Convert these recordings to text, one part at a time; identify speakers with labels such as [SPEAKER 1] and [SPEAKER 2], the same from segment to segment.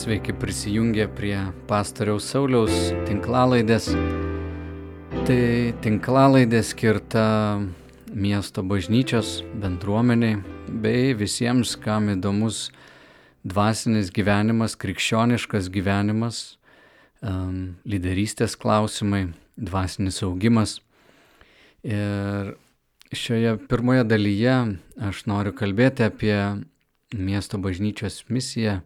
[SPEAKER 1] Sveiki prisijungę prie pastoriaus Sauliaus tinklalaidės. Tai tinklalaidė skirta miesto bažnyčios bendruomeniai bei visiems, kam įdomus dvasinis gyvenimas, krikščioniškas gyvenimas, lyderystės klausimai, dvasinis augimas. Ir šioje pirmoje dalyje aš noriu kalbėti apie miesto bažnyčios misiją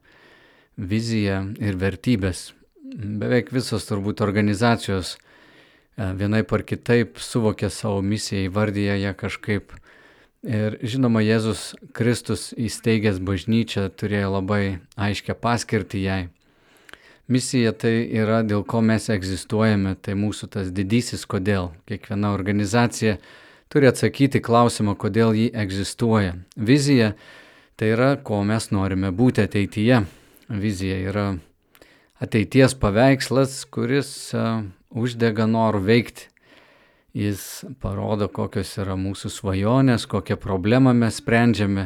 [SPEAKER 1] viziją ir vertybės. Beveik visos turbūt organizacijos e, vienaip ar kitaip suvokia savo misiją, įvardyja ją kažkaip. Ir žinoma, Jėzus Kristus įsteigęs bažnyčią turėjo labai aiškę paskirtį jai. Misija tai yra, dėl ko mes egzistuojame, tai mūsų tas didysis kodėl. Kiekviena organizacija turi atsakyti klausimą, kodėl ji egzistuoja. Vizija tai yra, ko mes norime būti ateityje vizija yra ateities paveikslas, kuris uždega norų veikti. Jis parodo, kokios yra mūsų svajonės, kokią problemą mes sprendžiame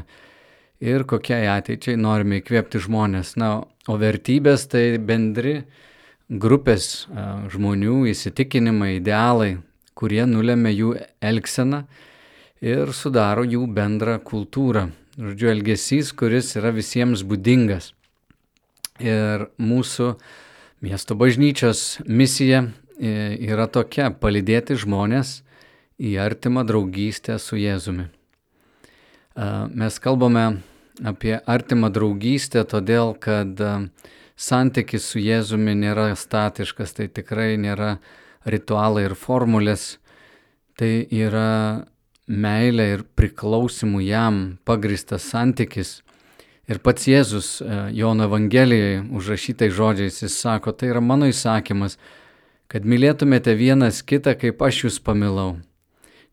[SPEAKER 1] ir kokiai ateičiai norime įkvėpti žmonės. Na, o vertybės tai bendri grupės žmonių įsitikinimai, idealai, kurie nulėmė jų elgseną ir sudaro jų bendrą kultūrą. Žodžiu, elgesys, kuris yra visiems būdingas. Ir mūsų miesto bažnyčios misija e, yra tokia - palydėti žmonės į artimą draugystę su Jėzumi. Mes kalbame apie artimą draugystę todėl, kad santykis su Jėzumi nėra statiškas, tai tikrai nėra ritualai ir formulės, tai yra meilė ir priklausimų jam pagristas santykis Ir pats Jėzus e, Jono Evangelijoje užrašytai žodžiais jis sako, tai yra mano įsakymas, kad mylėtumėte vienas kitą, kaip aš jūs pamilau.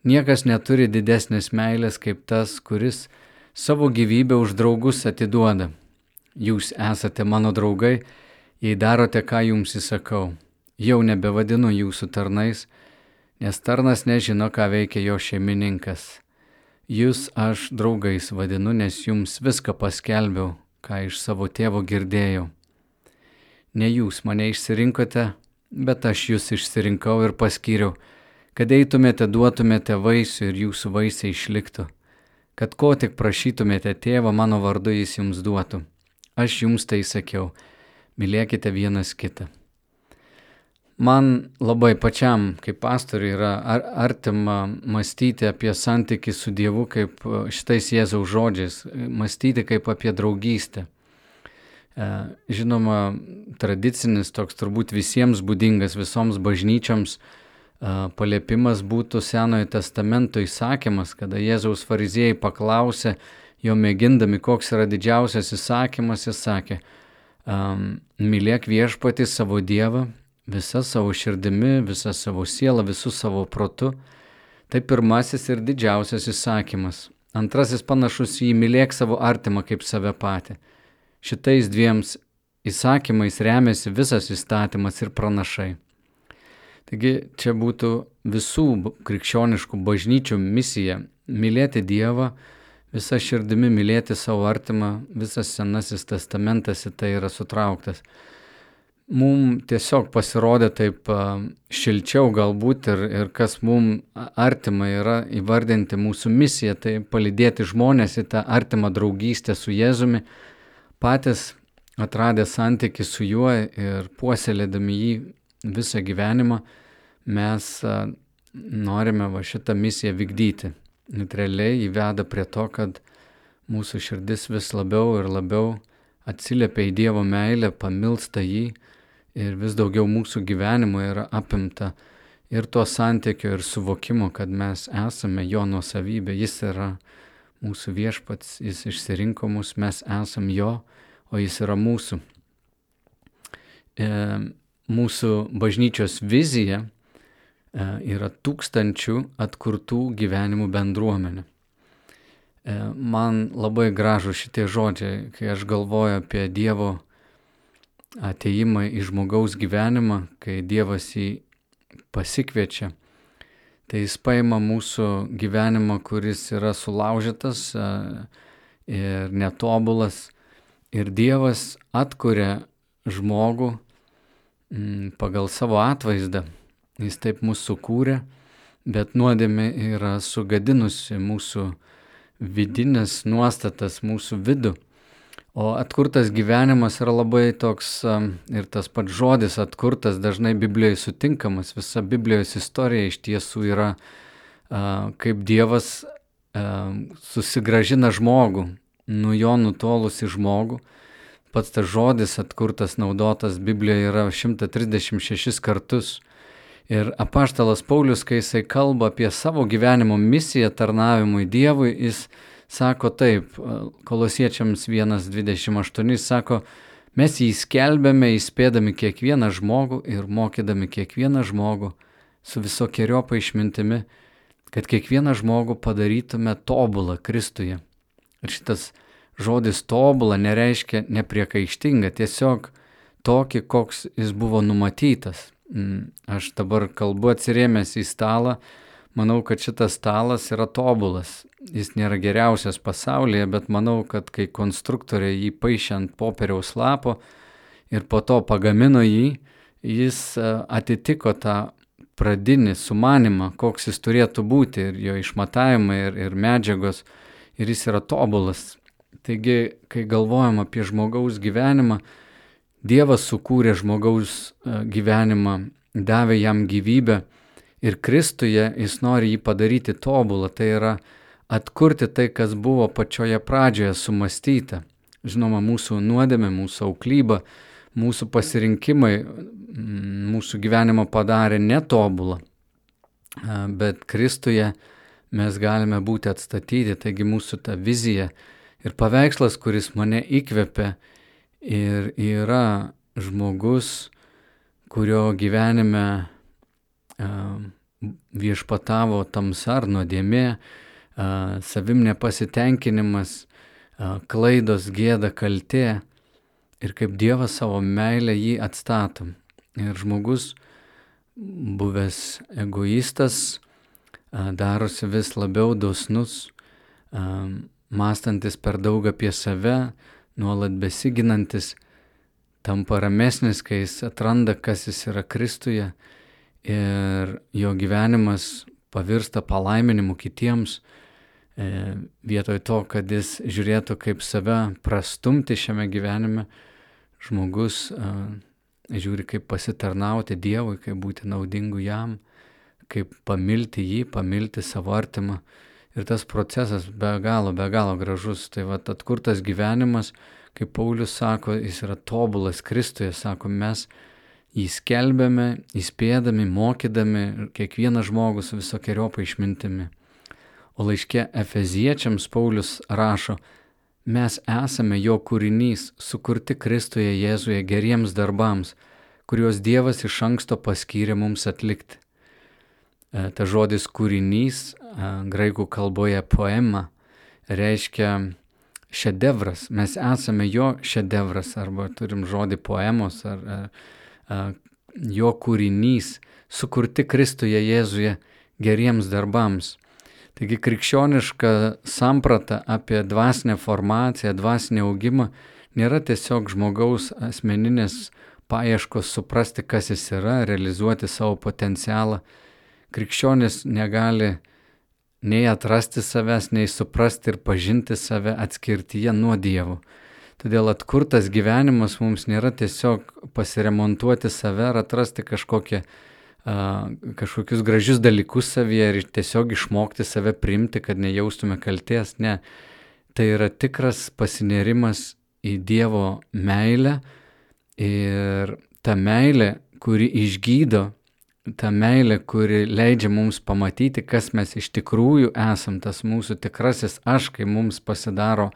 [SPEAKER 1] Niekas neturi didesnės meilės kaip tas, kuris savo gyvybę už draugus atiduoda. Jūs esate mano draugai, jei darote, ką jums įsakau. Jau nebevadinu jūsų tarnais, nes tarnas nežino, ką veikia jo šeimininkas. Jūs aš draugais vadinu, nes jums viską paskelbiau, ką iš savo tėvo girdėjau. Ne jūs mane išsirinkote, bet aš jūs išsirinkau ir paskyriau, kad eitumėte, duotumėte vaisių ir jūsų vaisiai išliktų, kad ko tik prašytumėte tėvą mano vardu jis jums duotų. Aš jums tai sakiau, mylėkite vienas kitą. Man labai pačiam, kaip pastoriui, yra ar, artima mąstyti apie santykių su Dievu kaip e, šitais Jėzaus žodžiais, mąstyti kaip apie draugystę. E, žinoma, tradicinis toks turbūt visiems būdingas visoms bažnyčiams e, paliepimas būtų Senojo testamento įsakymas, kada Jėzaus fariziejai paklausė, jo mėgindami, koks yra didžiausias įsakymas, jis sakė, mylėk viešpatį savo Dievą visa savo širdimi, visa savo siela, visų savo protu. Tai pirmasis ir didžiausias įsakymas. Antrasis panašus į mylėk savo artimą kaip save patį. Šitais dviems įsakymais remiasi visas įstatymas ir pranašai. Taigi čia būtų visų krikščioniškų bažnyčių misija - mylėti Dievą, visą širdimi mylėti savo artimą, visas Senasis testamentas į tai yra sutrauktas mum tiesiog pasirodė taip šilčiau galbūt ir, ir kas mum artima yra įvardinti mūsų misiją, tai palydėti žmonės į tą artimą draugystę su Jėzumi, patys atradę santyki su juo ir puoselėdami jį visą gyvenimą, mes norime va šitą misiją vykdyti. Ir realiai įveda prie to, kad mūsų širdis vis labiau ir labiau atsiliepia į Dievo meilę, pamilsta jį ir vis daugiau mūsų gyvenimo yra apimta ir to santykio ir suvokimo, kad mes esame jo nuosavybė, jis yra mūsų viešpats, jis išsirinko mus, mes esam jo, o jis yra mūsų. E, mūsų bažnyčios vizija e, yra tūkstančių atkurtų gyvenimų bendruomenė. E, man labai gražu šitie žodžiai, kai aš galvoju apie Dievo ateimą į žmogaus gyvenimą, kai Dievas jį pasikviečia, tai jis paima mūsų gyvenimą, kuris yra sulaužytas ir netobulas, ir Dievas atkuria žmogų mm, pagal savo atvaizdą. Jis taip mūsų sukūrė, bet nuodėmė yra sugadinusi mūsų vidinės nuostatas, mūsų vidų. O atkurtas gyvenimas yra labai toks ir tas pats žodis atkurtas dažnai Biblijoje sutinkamas. Visa Biblijos istorija iš tiesų yra kaip Dievas susigražina žmogų, nuo jo nutolusi žmogų. Pats tas žodis atkurtas naudotas Biblijoje yra 136 kartus. Ir apaštalas Paulius, kai jisai kalba apie savo gyvenimo misiją tarnavimui Dievui, jis sako taip, kolosiečiams 1.28 sako, mes jį skelbėme įspėdami kiekvieną žmogų ir mokydami kiekvieną žmogų su visokiojopa išmintimi, kad kiekvieną žmogų padarytume tobulą Kristuje. Ir šitas žodis tobulą nereiškia nepriekaištinga, tiesiog tokį, koks jis buvo numatytas. Mm, aš dabar kalbu atsirėmęs į stalą, manau, kad šitas stalas yra tobulas. Jis nėra geriausias pasaulyje, bet manau, kad kai konstruktoriai jį paaišė ant popieriaus lapo ir po to pagamino jį, jis e, atitiko tą pradinį sumanimą, koks jis turėtų būti ir jo išmatavimai ir, ir medžiagos, ir jis yra tobulas. Taigi, kai galvojam apie žmogaus gyvenimą, Dievas sukūrė žmogaus e, gyvenimą, davė jam gyvybę ir Kristuje jis nori jį padaryti tobulą, tai yra atkurti tai, kas buvo pačioje pradžioje sumastyta. Žinoma, mūsų nuodėmė, mūsų auklyba, mūsų pasirinkimai mūsų gyvenimą padarė netobulą, bet Kristuje mes galime būti atstatyti, taigi mūsų ta vizija ir paveikslas, kuris mane įkvėpė, ir yra žmogus, kurio gyvenime viešpatavo tamsa ar nuodėmė, savim nepasitenkinimas, klaidos, gėda, kaltė ir kaip Dievas savo meilę jį atstatom. Ir žmogus, buvęs egoistas, darosi vis labiau dosnus, mąstantis per daug apie save, nuolat besiginantis, tampa ramesnis, kai jis atranda, kas jis yra Kristuje ir jo gyvenimas pavirsta palaiminimu kitiems, vietoj to, kad jis žiūrėtų kaip save prastumti šiame gyvenime, žmogus e, žiūri kaip pasitarnauti Dievui, kaip būti naudingu jam, kaip pamilti jį, pamilti savo artimą Ir tas procesas be galo, be galo gražus. Tai va atkurtas gyvenimas, kaip Paulius sako, jis yra tobulas Kristuje, sako, mes jį skelbėme, įspėdami, mokydami kiekvieną žmogų su visokiojopa išmintimi. O laiške Efeziečiams Paulius rašo, mes esame jo kūrinys, sukurti Kristuje Jėzuje geriems darbams, kuriuos Dievas iš anksto paskyrė mums atlikti. E, ta žodis kūrinys e, graikų kalboje poema reiškia šedevras. Mes esame jo šedevras arba turim žodį poemos ar, ar, ar jo kūrinys, sukurti Kristuje Jėzuje geriems darbams. Taigi krikščioniška samprata apie dvasinę formaciją, dvasinį augimą nėra tiesiog žmogaus asmeninės paieškos suprasti, kas jis yra, realizuoti savo potencialą, krikščionis negali nei atrasti savęs, nei suprasti ir pažinti save atskirtyje nuo Dievo. Todėl atkurtas gyvenimas mums nėra tiesiog pasiremontuoti save ar atrasti kažkokią, kažkokius gražius dalykus savyje ir tiesiog išmokti save priimti, kad nejaustume kalties. Ne, tai yra tikras pasinerimas į Dievo meilę ir ta meilė, kuri išgydo ta meilė, kuri leidžia mums pamatyti, kas mes iš tikrųjų esam, tas mūsų tikrasis aš, kai mums pasidaro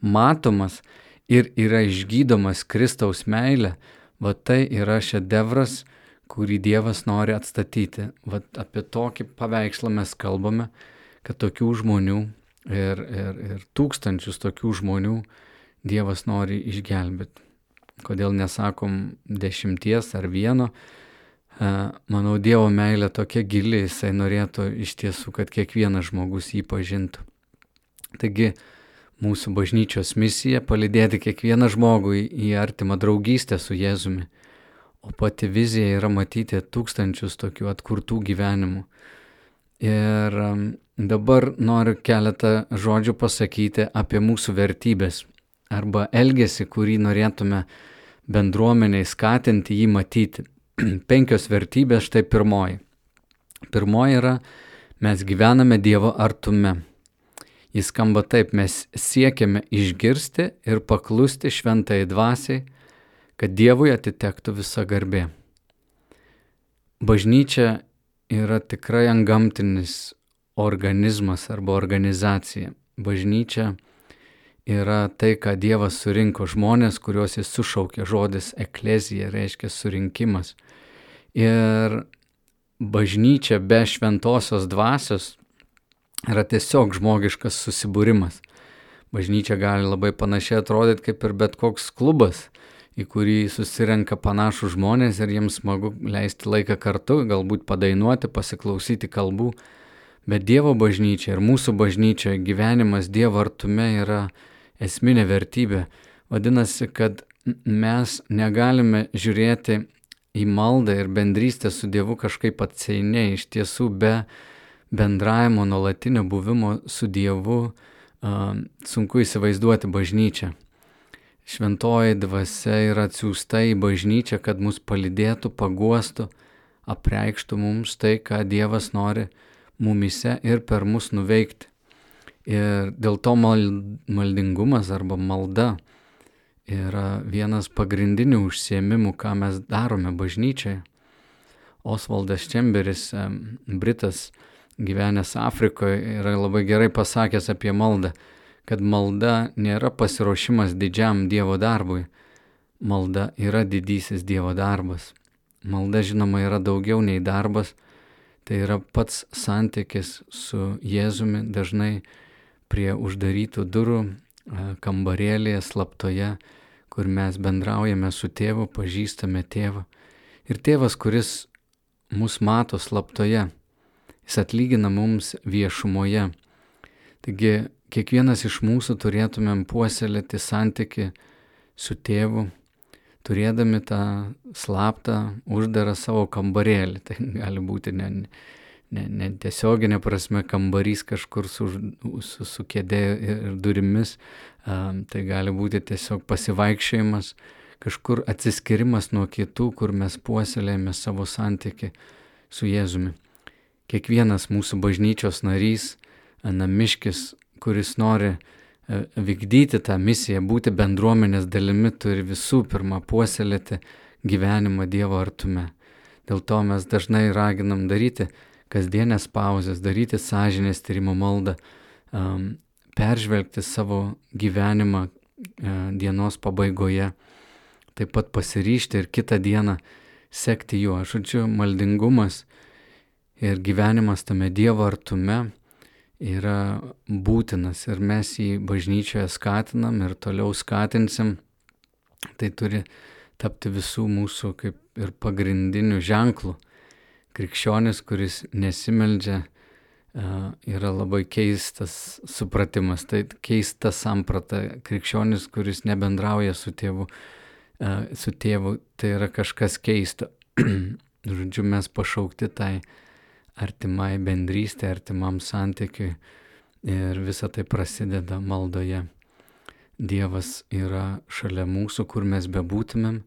[SPEAKER 1] matomas ir yra išgydomas Kristaus meilė, va tai yra šedevras, kurį Dievas nori atstatyti. Va apie tokį paveikslą mes kalbame, kad tokių žmonių ir, ir, ir tūkstančius tokių žmonių Dievas nori išgelbėti. Kodėl nesakom dešimties ar vieno, manau, Dievo meilė tokia gili, jisai norėtų iš tiesų, kad kiekvienas žmogus jį pažintų. Taigi, mūsų bažnyčios misija - palydėti kiekvieną žmogų į artimą draugystę su Jėzumi. O pati vizija yra matyti tūkstančius tokių atkurtų gyvenimų. Ir dabar noriu keletą žodžių pasakyti apie mūsų vertybės arba elgesį, kurį norėtume bendruomeniai skatinti jį matyti. Penkios vertybės, štai pirmoji. Pirmoji yra, mes gyvename Dievo artume. Jis skamba taip, mes siekiame išgirsti ir paklusti šventai dvasiai, kad Dievui atitektų visa garbė. Bažnyčia yra tikrai angamtinis organizmas arba organizacija. Bažnyčia yra tai, ką Dievas surinko žmonės, kuriuos jis sušaukė žodis eklezija, reiškia surinkimas. Ir bažnyčia be šventosios dvasios yra tiesiog žmogiškas susibūrimas. Bažnyčia gali labai panašiai atrodyti kaip ir bet koks klubas, į kurį susirenka panašų žmonės ir jiems smagu leisti laiką kartu, galbūt padainuoti, pasiklausyti kalbų. Bet Dievo bažnyčia ir mūsų bažnyčia gyvenimas Dievo artume yra esminė vertybė. Vadinasi, kad mes negalime žiūrėti į maldą ir bendrystę su Dievu kažkaip atseiniai, iš tiesų be bendravimo, nuolatinio buvimo su Dievu sunku įsivaizduoti bažnyčią. Šventoji dvasia yra atsiųsta į bažnyčią, kad mus palidėtų, paguostų, apreikštų mums tai, ką Dievas nori mumise ir per mus nuveikti. Ir dėl to maldingumas arba malda yra vienas pagrindinių užsiemimų, ką mes darome bažnyčiai. Osvaldas Čemberis, Britas, gyvenęs Afrikoje, yra labai gerai pasakęs apie maldą, kad malda nėra pasiruošimas didžiam Dievo darbui, malda yra didysis Dievo darbas. Malda žinoma yra daugiau nei darbas, tai yra pats santykis su Jėzumi dažnai prie uždarytų durų kambarėlėje slaptoje, kur mes bendraujame su tėvu, pažįstame tėvą. Ir tėvas, kuris mus mato slaptoje, jis atlygina mums viešumoje. Taigi kiekvienas iš mūsų turėtumėm puoselėti santyki su tėvu, turėdami tą slaptą, uždarą savo kambarėlį. Tai gali būti ne, ne, ne tiesioginė prasme kambarys kažkur su, su, su kėdė ir durimis, tai gali būti tiesiog pasivaikščiojimas, kažkur atsiskirimas nuo kitų, kur mes puoselėjame savo santyki su Jėzumi kiekvienas mūsų bažnyčios narys, namiškis, kuris nori e, vykdyti tą misiją, būti bendruomenės dalimi, turi visų pirma puoselėti gyvenimą Dievo artume. Dėl to mes dažnai raginam daryti kasdienės pauzes, daryti sąžinės tyrimo maldą, um, peržvelgti savo gyvenimą uh, dienos pabaigoje, taip pat pasiryšti ir kitą dieną sekti juo. Žodžiu, maldingumas ir gyvenimas tame Dievo artume yra būtinas ir mes jį bažnyčioje skatinam ir toliau skatinsim. Tai turi tapti visų mūsų kaip ir pagrindinių ženklų. Krikščionis, kuris nesimeldžia, yra labai keistas supratimas, tai keista samprata. Krikščionis, kuris nebendrauja su tėvu, su tėvu tai yra kažkas keisto. Žodžiu, mes pašaukti tai artimai bendrystė, artimam santykiui ir visa tai prasideda maldoje. Dievas yra šalia mūsų, kur mes bebūtumėm,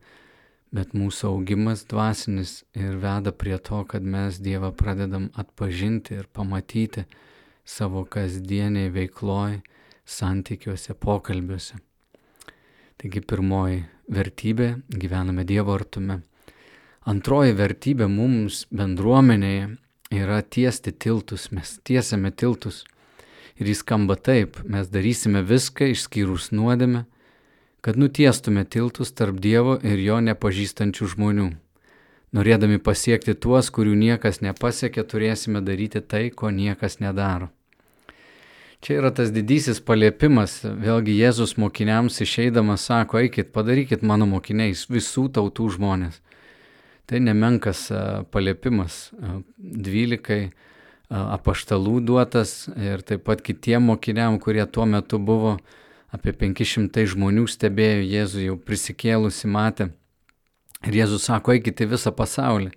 [SPEAKER 1] bet mūsų augimas dvasinis ir veda prie to, kad mes Dievą pradedam atpažinti ir pamatyti savo kasdieniai veikloj, santykiuose, pokalbiuose. Taigi pirmoji vertybė - gyvename Dievo artume. Antroji vertybė mums bendruomenėje yra tiesti tiltus, mes tiesiame tiltus. Ir jis skamba taip, mes darysime viską išskyrus nuodėmę, kad nutiestume tiltus tarp Dievo ir jo nepažįstančių žmonių. Norėdami pasiekti tuos, kurių niekas nepasiekė, turėsime daryti tai, ko niekas nedaro. Čia yra tas didysis paliepimas, vėlgi Jėzus mokiniams išeidamas sako, eikit, padarykit mano mokiniais visų tautų žmonės. Tai nemenkas paliepimas dvylikai apaštalų duotas ir taip pat kitiem mokiniam, kurie tuo metu buvo apie 500 žmonių stebėjo Jėzų jau prisikėlusi matė. Ir Jėzus sako, eikite visą pasaulį.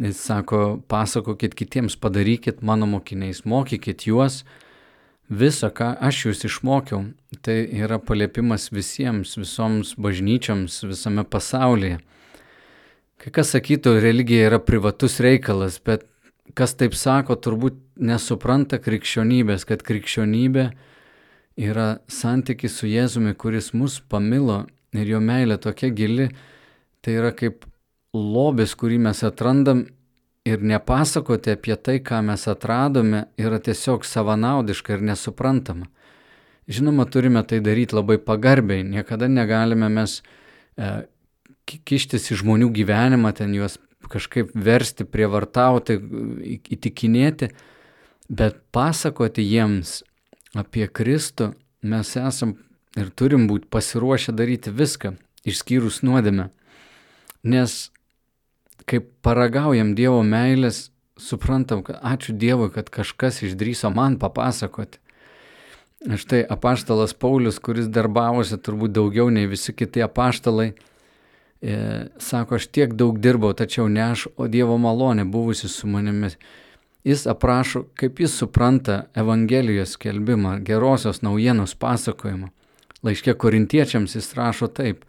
[SPEAKER 1] Jis sako, pasakokit kitiems, padarykit mano mokiniais, mokykit juos, visą, ką aš jūs išmokiau. Tai yra paliepimas visiems, visoms bažnyčioms visame pasaulyje. Kai kas sakytų, religija yra privatus reikalas, bet kas taip sako, turbūt nesupranta krikščionybės, kad krikščionybė yra santykis su Jėzumi, kuris mus pamilo ir jo meilė tokia gili, tai yra kaip lobis, kurį mes atrandam ir nepasakoti apie tai, ką mes atradome, yra tiesiog savanaudiška ir nesuprantama. Žinoma, turime tai daryti labai pagarbiai, niekada negalime mes e, kištis į žmonių gyvenimą, ten juos kažkaip versti, prievartauti, įtikinėti, bet pasakoti jiems apie Kristų mes esam ir turim būti pasiruošę daryti viską, išskyrus nuodėmę. Nes kai paragaujam Dievo meilės, suprantam, kad ačiū Dievui, kad kažkas išdryso man papasakoti. Štai apaštalas Paulius, kuris darbavosi turbūt daugiau nei visi kiti apaštalai, sako, aš tiek daug dirbau, tačiau ne aš, o Dievo malonė buvusi su manimi. Jis aprašo, kaip jis supranta Evangelijos skelbimą, gerosios naujienos pasakojimą. Laiškė korintiečiams jis rašo taip,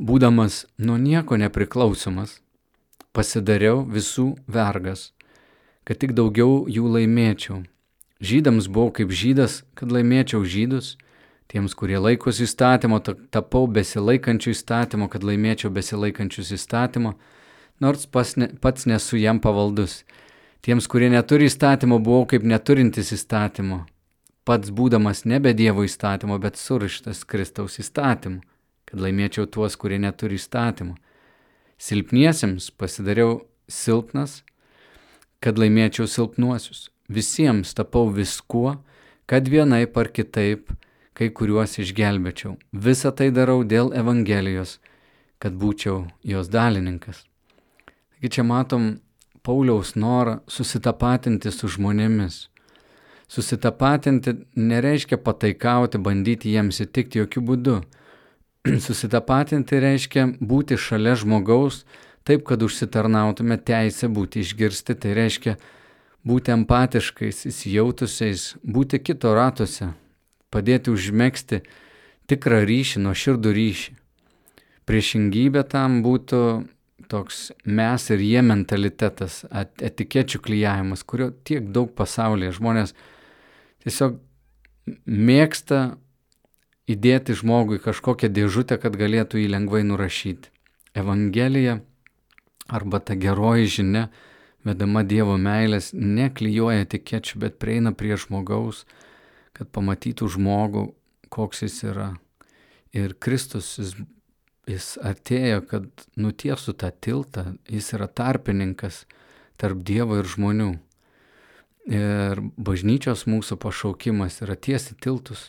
[SPEAKER 1] būdamas nuo nieko nepriklausomas, pasidariau visų vergas, kad tik daugiau jų laimėčiau. Žydams buvau kaip žydas, kad laimėčiau žydus, tiems, kurie laikosi įstatymo, tapau besilaikančių įstatymo, kad laimėčiau besilaikančius įstatymo, nors ne, pats nesu jam pavaldus. Tiems, kurie neturi įstatymo, buvau kaip neturintis įstatymo, pats būdamas nebe Dievo įstatymo, bet surištas Kristaus įstatymu, kad laimėčiau tuos, kurie neturi įstatymo Silpniesiems pasidariau silpnas, kad laimėčiau silpnuosius. Visiems tapau viskuo, kad vienai par kitaip kai kuriuos išgelbėčiau. Visą tai darau dėl Evangelijos, kad būčiau jos dalininkas. Taigi čia matom Pauliaus norą susitapatinti su žmonėmis. Susitapatinti nereiškia pataikauti, bandyti jiems įtikti jokių būdų. Susitapatinti reiškia būti šalia žmogaus taip, kad užsitarnautume teisę būti išgirsti, tai reiškia būti empatiškais, įsijautusiais, būti kito ratuose, padėti užmėgsti tikrą ryšį, nuo širdų ryšį. Priešingybė tam būtų toks mes ir jie mentalitetas, etikečių klyjavimas, kurio tiek daug pasaulyje žmonės tiesiog mėgsta įdėti žmogui kažkokią dėžutę, kad galėtų jį lengvai nurašyti. Evangelija arba ta geroji žinia, vedama Dievo meilės, neklyjuoja etikečių, bet prieina prie žmogaus, kad pamatytų žmogų, koks jis yra. Ir Kristus, jis, jis atėjo, kad nutiesų tą tiltą, jis yra tarpininkas tarp Dievo ir žmonių. Ir bažnyčios mūsų pašaukimas yra tiesti tiltus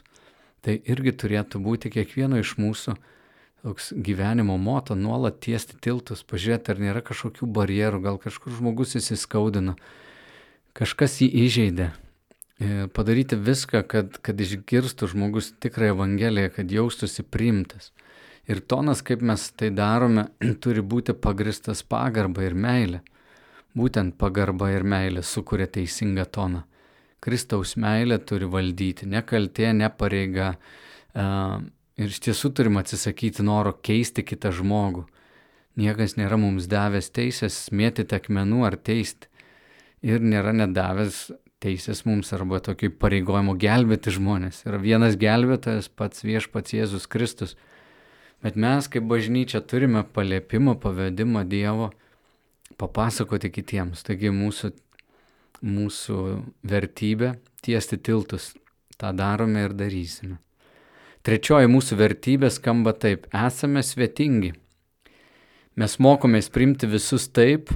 [SPEAKER 1] Tai irgi turėtų būti kiekvieno iš mūsų toks gyvenimo moto - nuolat tiesti tiltus, pažiūrėti, ar nėra kažkokių barjerų, gal kažkur žmogus įsiskaudino, kažkas jį įžeidė. Ir padaryti viską, kad, kad išgirstų žmogus tikrą Evangeliją, kad jaustųsi priimtas. Ir tonas, kaip mes tai darome, turi būti pagristas pagarba ir meilė. Būtent pagarba ir meilė sukuria teisingą toną. Kristaus meilė turi valdyti, ne kaltė, ne pareiga. Ir iš tiesų turim atsisakyti noro keisti kitą žmogų. Niekas nėra mums davęs teisės mėtyti akmenų ar teisti. Ir nėra nedavęs teisės mums arba tokio pareigojimo gelbėti žmonės. Yra vienas gelbėtojas, pats viešpats Jėzus Kristus. Bet mes kaip bažnyčia turime paliepimą, pavedimą Dievo papasakoti kitiems. Taigi mūsų mūsų vertybė tiesti tiltus. Ta darome ir darysime. Trečioji mūsų vertybė skamba taip - esame svetingi. Mes mokomės priimti visus taip,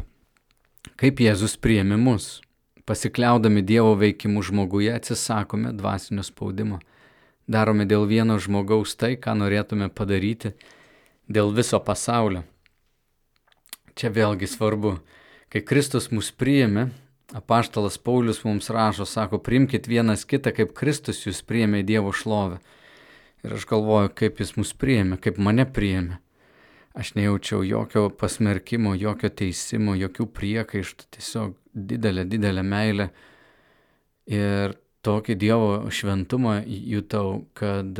[SPEAKER 1] kaip Jėzus priemi mus. Pasikliaudami Dievo veikimu žmoguje atsisakome dvasinio spaudimo. Darome dėl vieno žmogaus tai, ką norėtume padaryti dėl viso pasaulio. Čia vėlgi svarbu, kai Kristus mus priėmė, Apaštalas Paulius mums rašo, sako, primkite vienas kitą, kaip Kristus jūs priėmė Dievo šlovę. Ir aš galvoju, kaip jis mus priėmė, kaip mane priėmė. Aš nejaučiau jokio pasmerkimo, jokio teisimo, jokių priekaištų, tiesiog didelė, didelė meilė. Ir tokį Dievo šventumą jutau, kad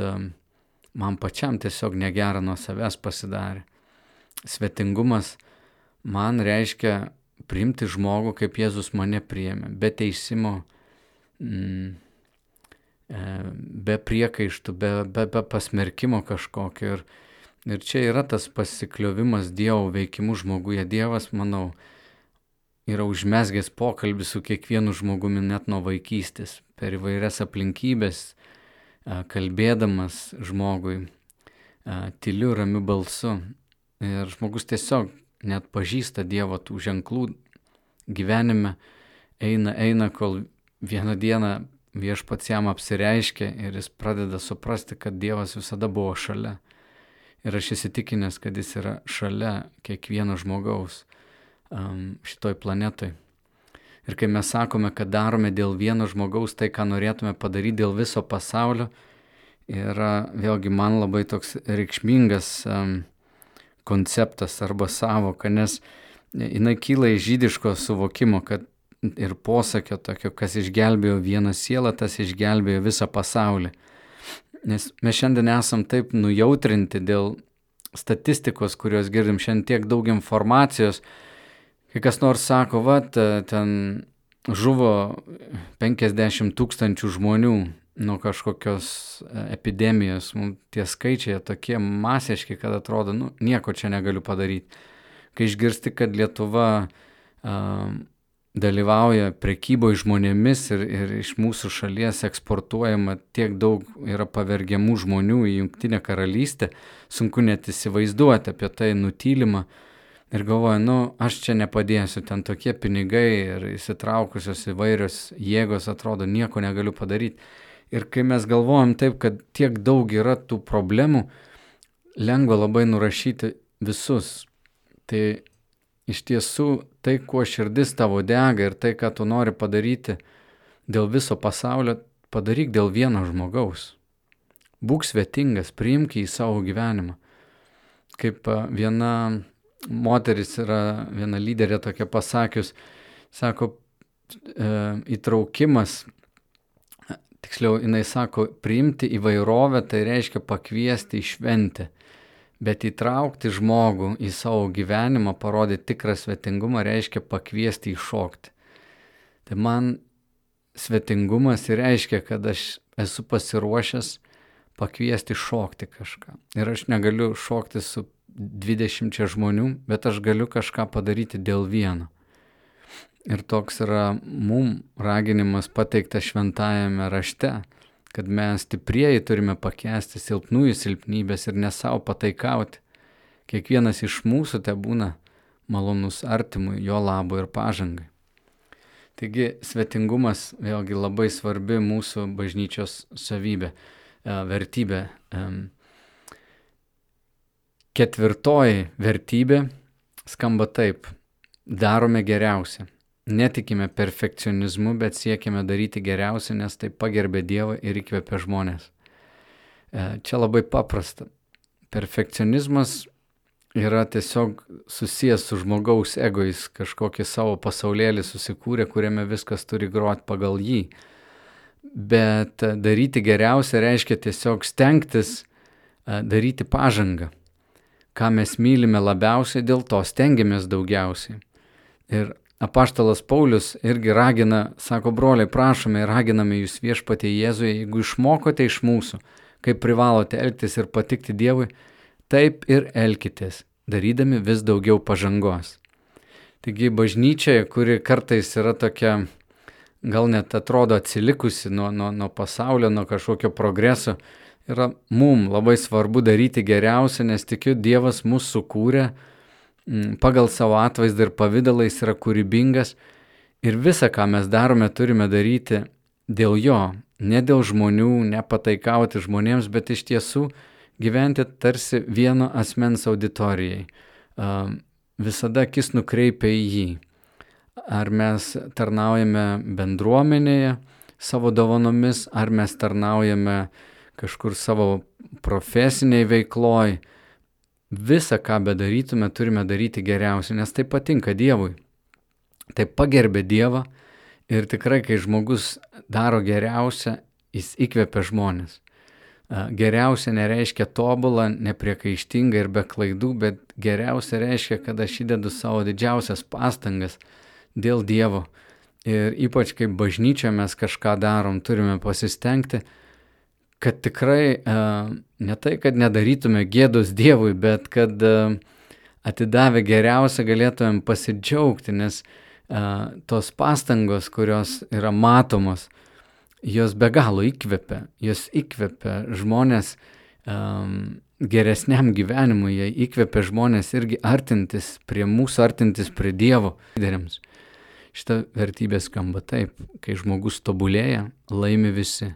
[SPEAKER 1] man pačiam tiesiog negera nuo savęs pasidarė. Svetingumas man reiškia priimti žmogų, kaip Jėzus mane priėmė, be teisimo, mm, e, be priekaištų, be, be, be pasmerkimo kažkokio. Ir, ir čia yra tas pasikliovimas Dievo veikimu žmoguje. Dievas, manau, yra užmesgęs pokalbį su kiekvienu žmogumi net nuo vaikystės, per įvairias aplinkybės, kalbėdamas žmogui, tyliu, ramiu balsu. Ir žmogus tiesiog net pažįsta Dievo tų ženklų gyvenime, eina, eina, kol vieną dieną viešpats jam apsireiškia ir jis pradeda suprasti, kad Dievas visada buvo šalia. Ir aš įsitikinęs, kad jis yra šalia kiekvieno žmogaus um, šitoj planetai. Ir kai mes sakome, kad darome dėl vieno žmogaus tai, ką norėtume padaryti dėl viso pasaulio, yra vėlgi man labai toks reikšmingas um, konceptas arba savoka, nes jinai kyla iš žydiško suvokimo, kad ir posakio tokio, kas išgelbėjo vieną sielą, tas išgelbėjo visą pasaulį. Nes mes šiandien esam taip nujautrinti dėl statistikos, kurios girdim šiandien tiek daug informacijos, Kai kas nors sako, va, ten žuvo 50 tūkstančių žmonių nuo kažkokios e, epidemijos, mums tie skaičiai tokie masiški, kad atrodo, nu, nieko čia negaliu padaryti. Kai išgirsti, kad Lietuva uh, dalyvauja prekyboje žmonėmis ir, ir iš mūsų šalies eksportuojama tiek daug yra pavergiamų žmonių į Junktinę karalystę, sunku net įsivaizduoti apie tai nutylimą. Uh, ir galvoju, nu, aš čia nepadėsiu, ten tokie pinigai ir įsitraukusios įvairios jėgos atrodo, nieko negaliu padaryti. Ir kai mes galvojam taip, kad tiek daug yra tų problemų, lengva labai nurašyti visus. Tai iš tiesų tai, kuo širdis tavo dega ir tai, ką tu nori padaryti dėl viso pasaulio, padaryk dėl vieno žmogaus. Būk svetingas, priimk į savo gyvenimą. Kaip viena moteris yra viena lyderė tokia pasakius, sako, e, įtraukimas, tiksliau, jinai sako, priimti įvairovę tai reiškia pakviesti į šventę, bet įtraukti žmogų į savo gyvenimą, parodyti tikrą svetingumą, reiškia pakviesti įšokti. Tai man svetingumas ir reiškia, kad aš esu pasiruošęs pakviesti šokti kažką. Ir aš negaliu šokti su 20 žmonių, bet aš galiu kažką padaryti dėl vieno. Ir toks yra mum raginimas pateiktas šventajame rašte, kad mes stiprieji turime pakęsti silpnųjų silpnybės ir ne savo pataikauti. Kiekvienas iš mūsų te būna malonus artimui, jo labo ir pažangai. Taigi svetingumas vėlgi labai svarbi mūsų bažnyčios savybė, e, vertybė. Ketvirtoji vertybė skamba taip. Darome geriausia. Netikime perfekcionizmu, bet siekime daryti geriausia, nes tai pagerbė Dievą ir įkvepia žmonės. E, čia labai paprasta. Perfekcionizmas yra tiesiog susijęs su žmogaus egois, kažkokį savo pasaulėlį susikūrė, kuriame viskas turi groti pagal jį. Bet daryti geriausia reiškia tiesiog stengtis e, daryti pažangą ką mes mylime labiausiai, dėl to stengiamės daugiausiai. Ir apaštalas Paulius irgi ragina, sako broliai, prašome ir raginame jūs viešpatie Jėzuje, jeigu išmokote iš mūsų, kaip privalote elgtis ir patikti Dievui, taip ir elkitės, darydami vis daugiau pažangos. Taigi bažnyčia, kuri kartais yra tokia, gal net atrodo atsilikusi nuo, nuo, nuo pasaulio, nuo kažkokio progreso, yra mum labai svarbu daryti geriausia, nes tikiu, Dievas mus sukūrė mm, pagal savo atvaizdą ir pavydalą, jis yra kūrybingas ir visą, ką mes darome, turime daryti dėl jo, ne dėl žmonių, nepataikauti žmonėms, bet iš tiesų gyventi tarsi vieno asmens auditorijai. Visada akis nukreipia į jį. Ar mes tarnaujame bendruomenėje savo dovanomis, ar mes tarnaujame uh, kažkur savo profesiniai veikloj, visą, ką bedarytume, turime daryti geriausiai, nes tai patinka Dievui. Tai pagerbė Dievą ir tikrai, kai žmogus daro geriausia, jis įkvepia žmonės. Geriausia nereiškia tobulą, nepriekaištingą ir be klaidų, bet geriausia reiškia, kad aš įdedu savo didžiausias pastangas dėl Dievo. Ir ypač kaip bažnyčia mes kažką darom, turime pasistengti, kad tikrai ne tai, kad nedarytume gėdos Dievui, bet kad atidavę geriausią galėtumėm pasidžiaugti, nes tos pastangos, kurios yra matomos, jos be galo įkvepia, jos įkvepia žmonės geresniam gyvenimui, jie įkvepia žmonės irgi artintis prie mūsų, artintis prie Dievo lyderiams. Šita vertybė skamba taip, kai žmogus tobulėja, laimi visi.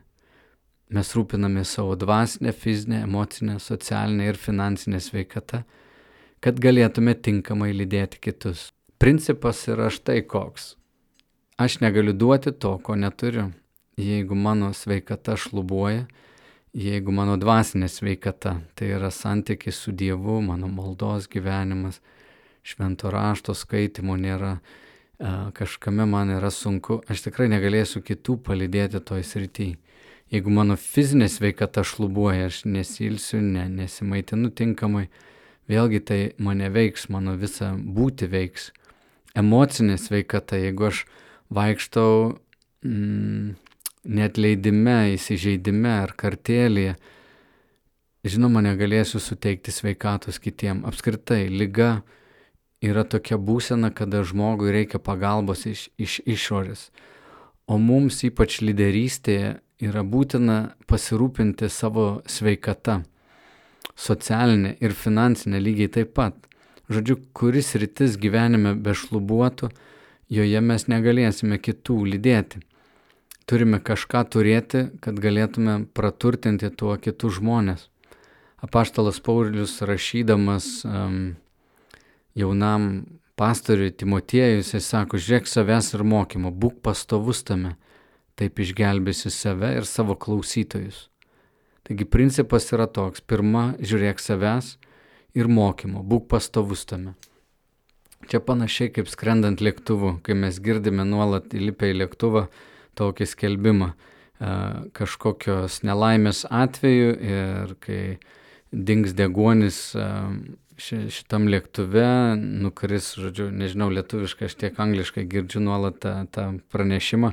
[SPEAKER 1] Mes rūpiname savo dvasinę, fizinę, emocinę, socialinę ir finansinę sveikatą, kad galėtume tinkamai lydėti kitus. Principas yra štai koks. Aš negaliu duoti to, ko neturiu jeigu mano sveikata šlubuoja, jeigu mano dvasinė sveikata, tai yra santykis su Dievu, mano maldos gyvenimas, švento rašto skaitimo nėra, kažkame man yra sunku, aš tikrai negalėsiu kitų palidėti toj srityje. Jeigu mano fizinė sveikata šlubuoja, aš nesilsiu, ne, nesimaitinu tinkamai, vėlgi tai mane veiks, mano visą būti veiks. Emocinė sveikata, jeigu aš vaikštau mm, netleidime, įsižeidime ar kartėlėje, žinoma, negalėsiu suteikti sveikatos kitiem. Apskritai, lyga yra tokia būsena, kada žmogui reikia pagalbos iš, iš išorės. O mums ypač lyderystėje yra būtina pasirūpinti savo sveikata. Socialinė ir finansinė lygiai taip pat. Žodžiu, kuris rytis gyvenime bešlubuotų, joje mes negalėsime kitų lydėti turime kažką turėti, kad galėtume praturtinti tuo kitus žmonės. Apaštalas Paulius rašydamas um, jaunam pastoriui Timotiejui, jisai sako, žiūrėk savęs ir mokymo, būk pastovus tame, taip išgelbėsi save ir savo klausytojus. Taigi principas yra toks, pirma, žiūrėk savęs ir mokymo, būk pastovus tame. Čia panašiai kaip skrendant lėktuvu, kai mes girdime nuolat įlipę į lėktuvą, tokį skelbimą kažkokios nelaimės atveju ir kai dings deguonis šitam lėktuve, nukris, žodžiu, nežinau, lietuviškai, aš tiek angliškai girdžiu nuolat tą, tą pranešimą,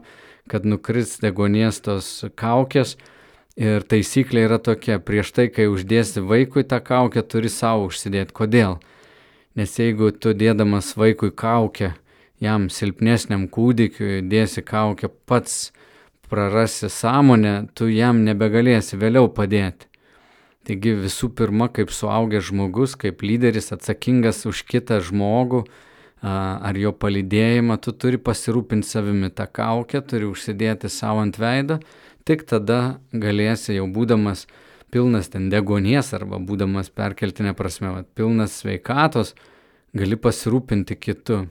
[SPEAKER 1] kad nukris degonies tos kaukės ir taisyklė yra tokia, prieš tai, kai uždėsi vaikui tą kaukę, turi savo užsidėti. Kodėl? Nes jeigu tu dėdamas vaikui kaukę, jam silpnesniam kūdikiui dėsi kaukę, pats prarasi sąmonę, tu jam nebegalėsi vėliau padėti. Taigi visų pirma, kaip suaugęs žmogus, kaip lyderis atsakingas už kitą žmogų ar jo palydėjimą, tu turi pasirūpinti savimi tą kaukę, turi užsidėti savo ant veido, tik tada galėsi jau būdamas pilnas ten degonies arba būdamas perkeltinė prasme, va, pilnas sveikatos, gali pasirūpinti kitu.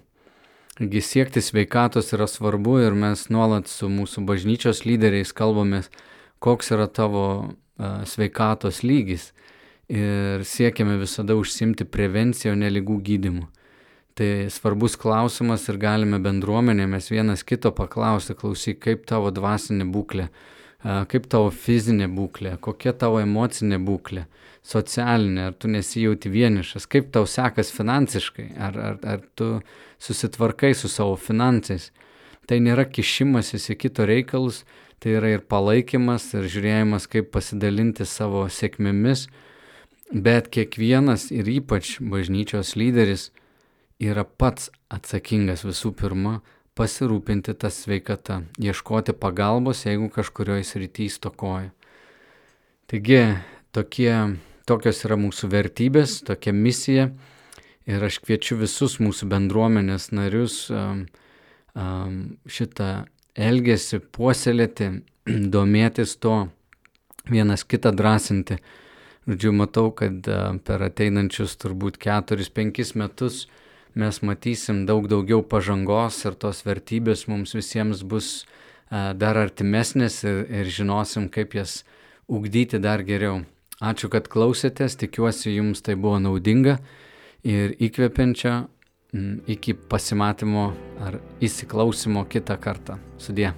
[SPEAKER 1] Taigi siekti sveikatos yra svarbu ir mes nuolat su mūsų bažnyčios lyderiais kalbamės, koks yra tavo sveikatos lygis ir siekiame visada užsimti prevenciją, o ne lygų gydimu. Tai svarbus klausimas ir galime bendruomenė mes vienas kito paklausti, klausyk, kaip tavo dvasinė būklė, kaip tavo fizinė būklė, kokia tavo emocinė būklė, socialinė, ar tu nesijauti vienišas, kaip tau sekas finansiškai, ar, ar, ar tu susitvarkai su savo finansais. Tai nėra kišimasis į kito reikalus, tai yra ir palaikymas, ir žiūrėjimas, kaip pasidalinti savo sėkmėmis, bet kiekvienas ir ypač bažnyčios lyderis yra pats atsakingas visų pirma pasirūpinti tą sveikatą, ieškoti pagalbos, jeigu kažkurioje srityje stokoja. Taigi, tokie, tokios yra mūsų vertybės, tokia misija ir aš kviečiu visus mūsų bendruomenės narius um, um, šitą elgesį puoselėti, domėtis to, vienas kitą drąsinti. Žodžiu, matau, kad uh, per ateinančius turbūt 4-5 metus mes matysim daug daugiau pažangos ir tos vertybės mums visiems bus dar artimesnės ir, ir žinosim, kaip jas ugdyti dar geriau. Ačiū, kad klausėtės, tikiuosi jums tai buvo naudinga ir įkvepiančia iki pasimatymo ar įsiklausimo kitą kartą. Sudie.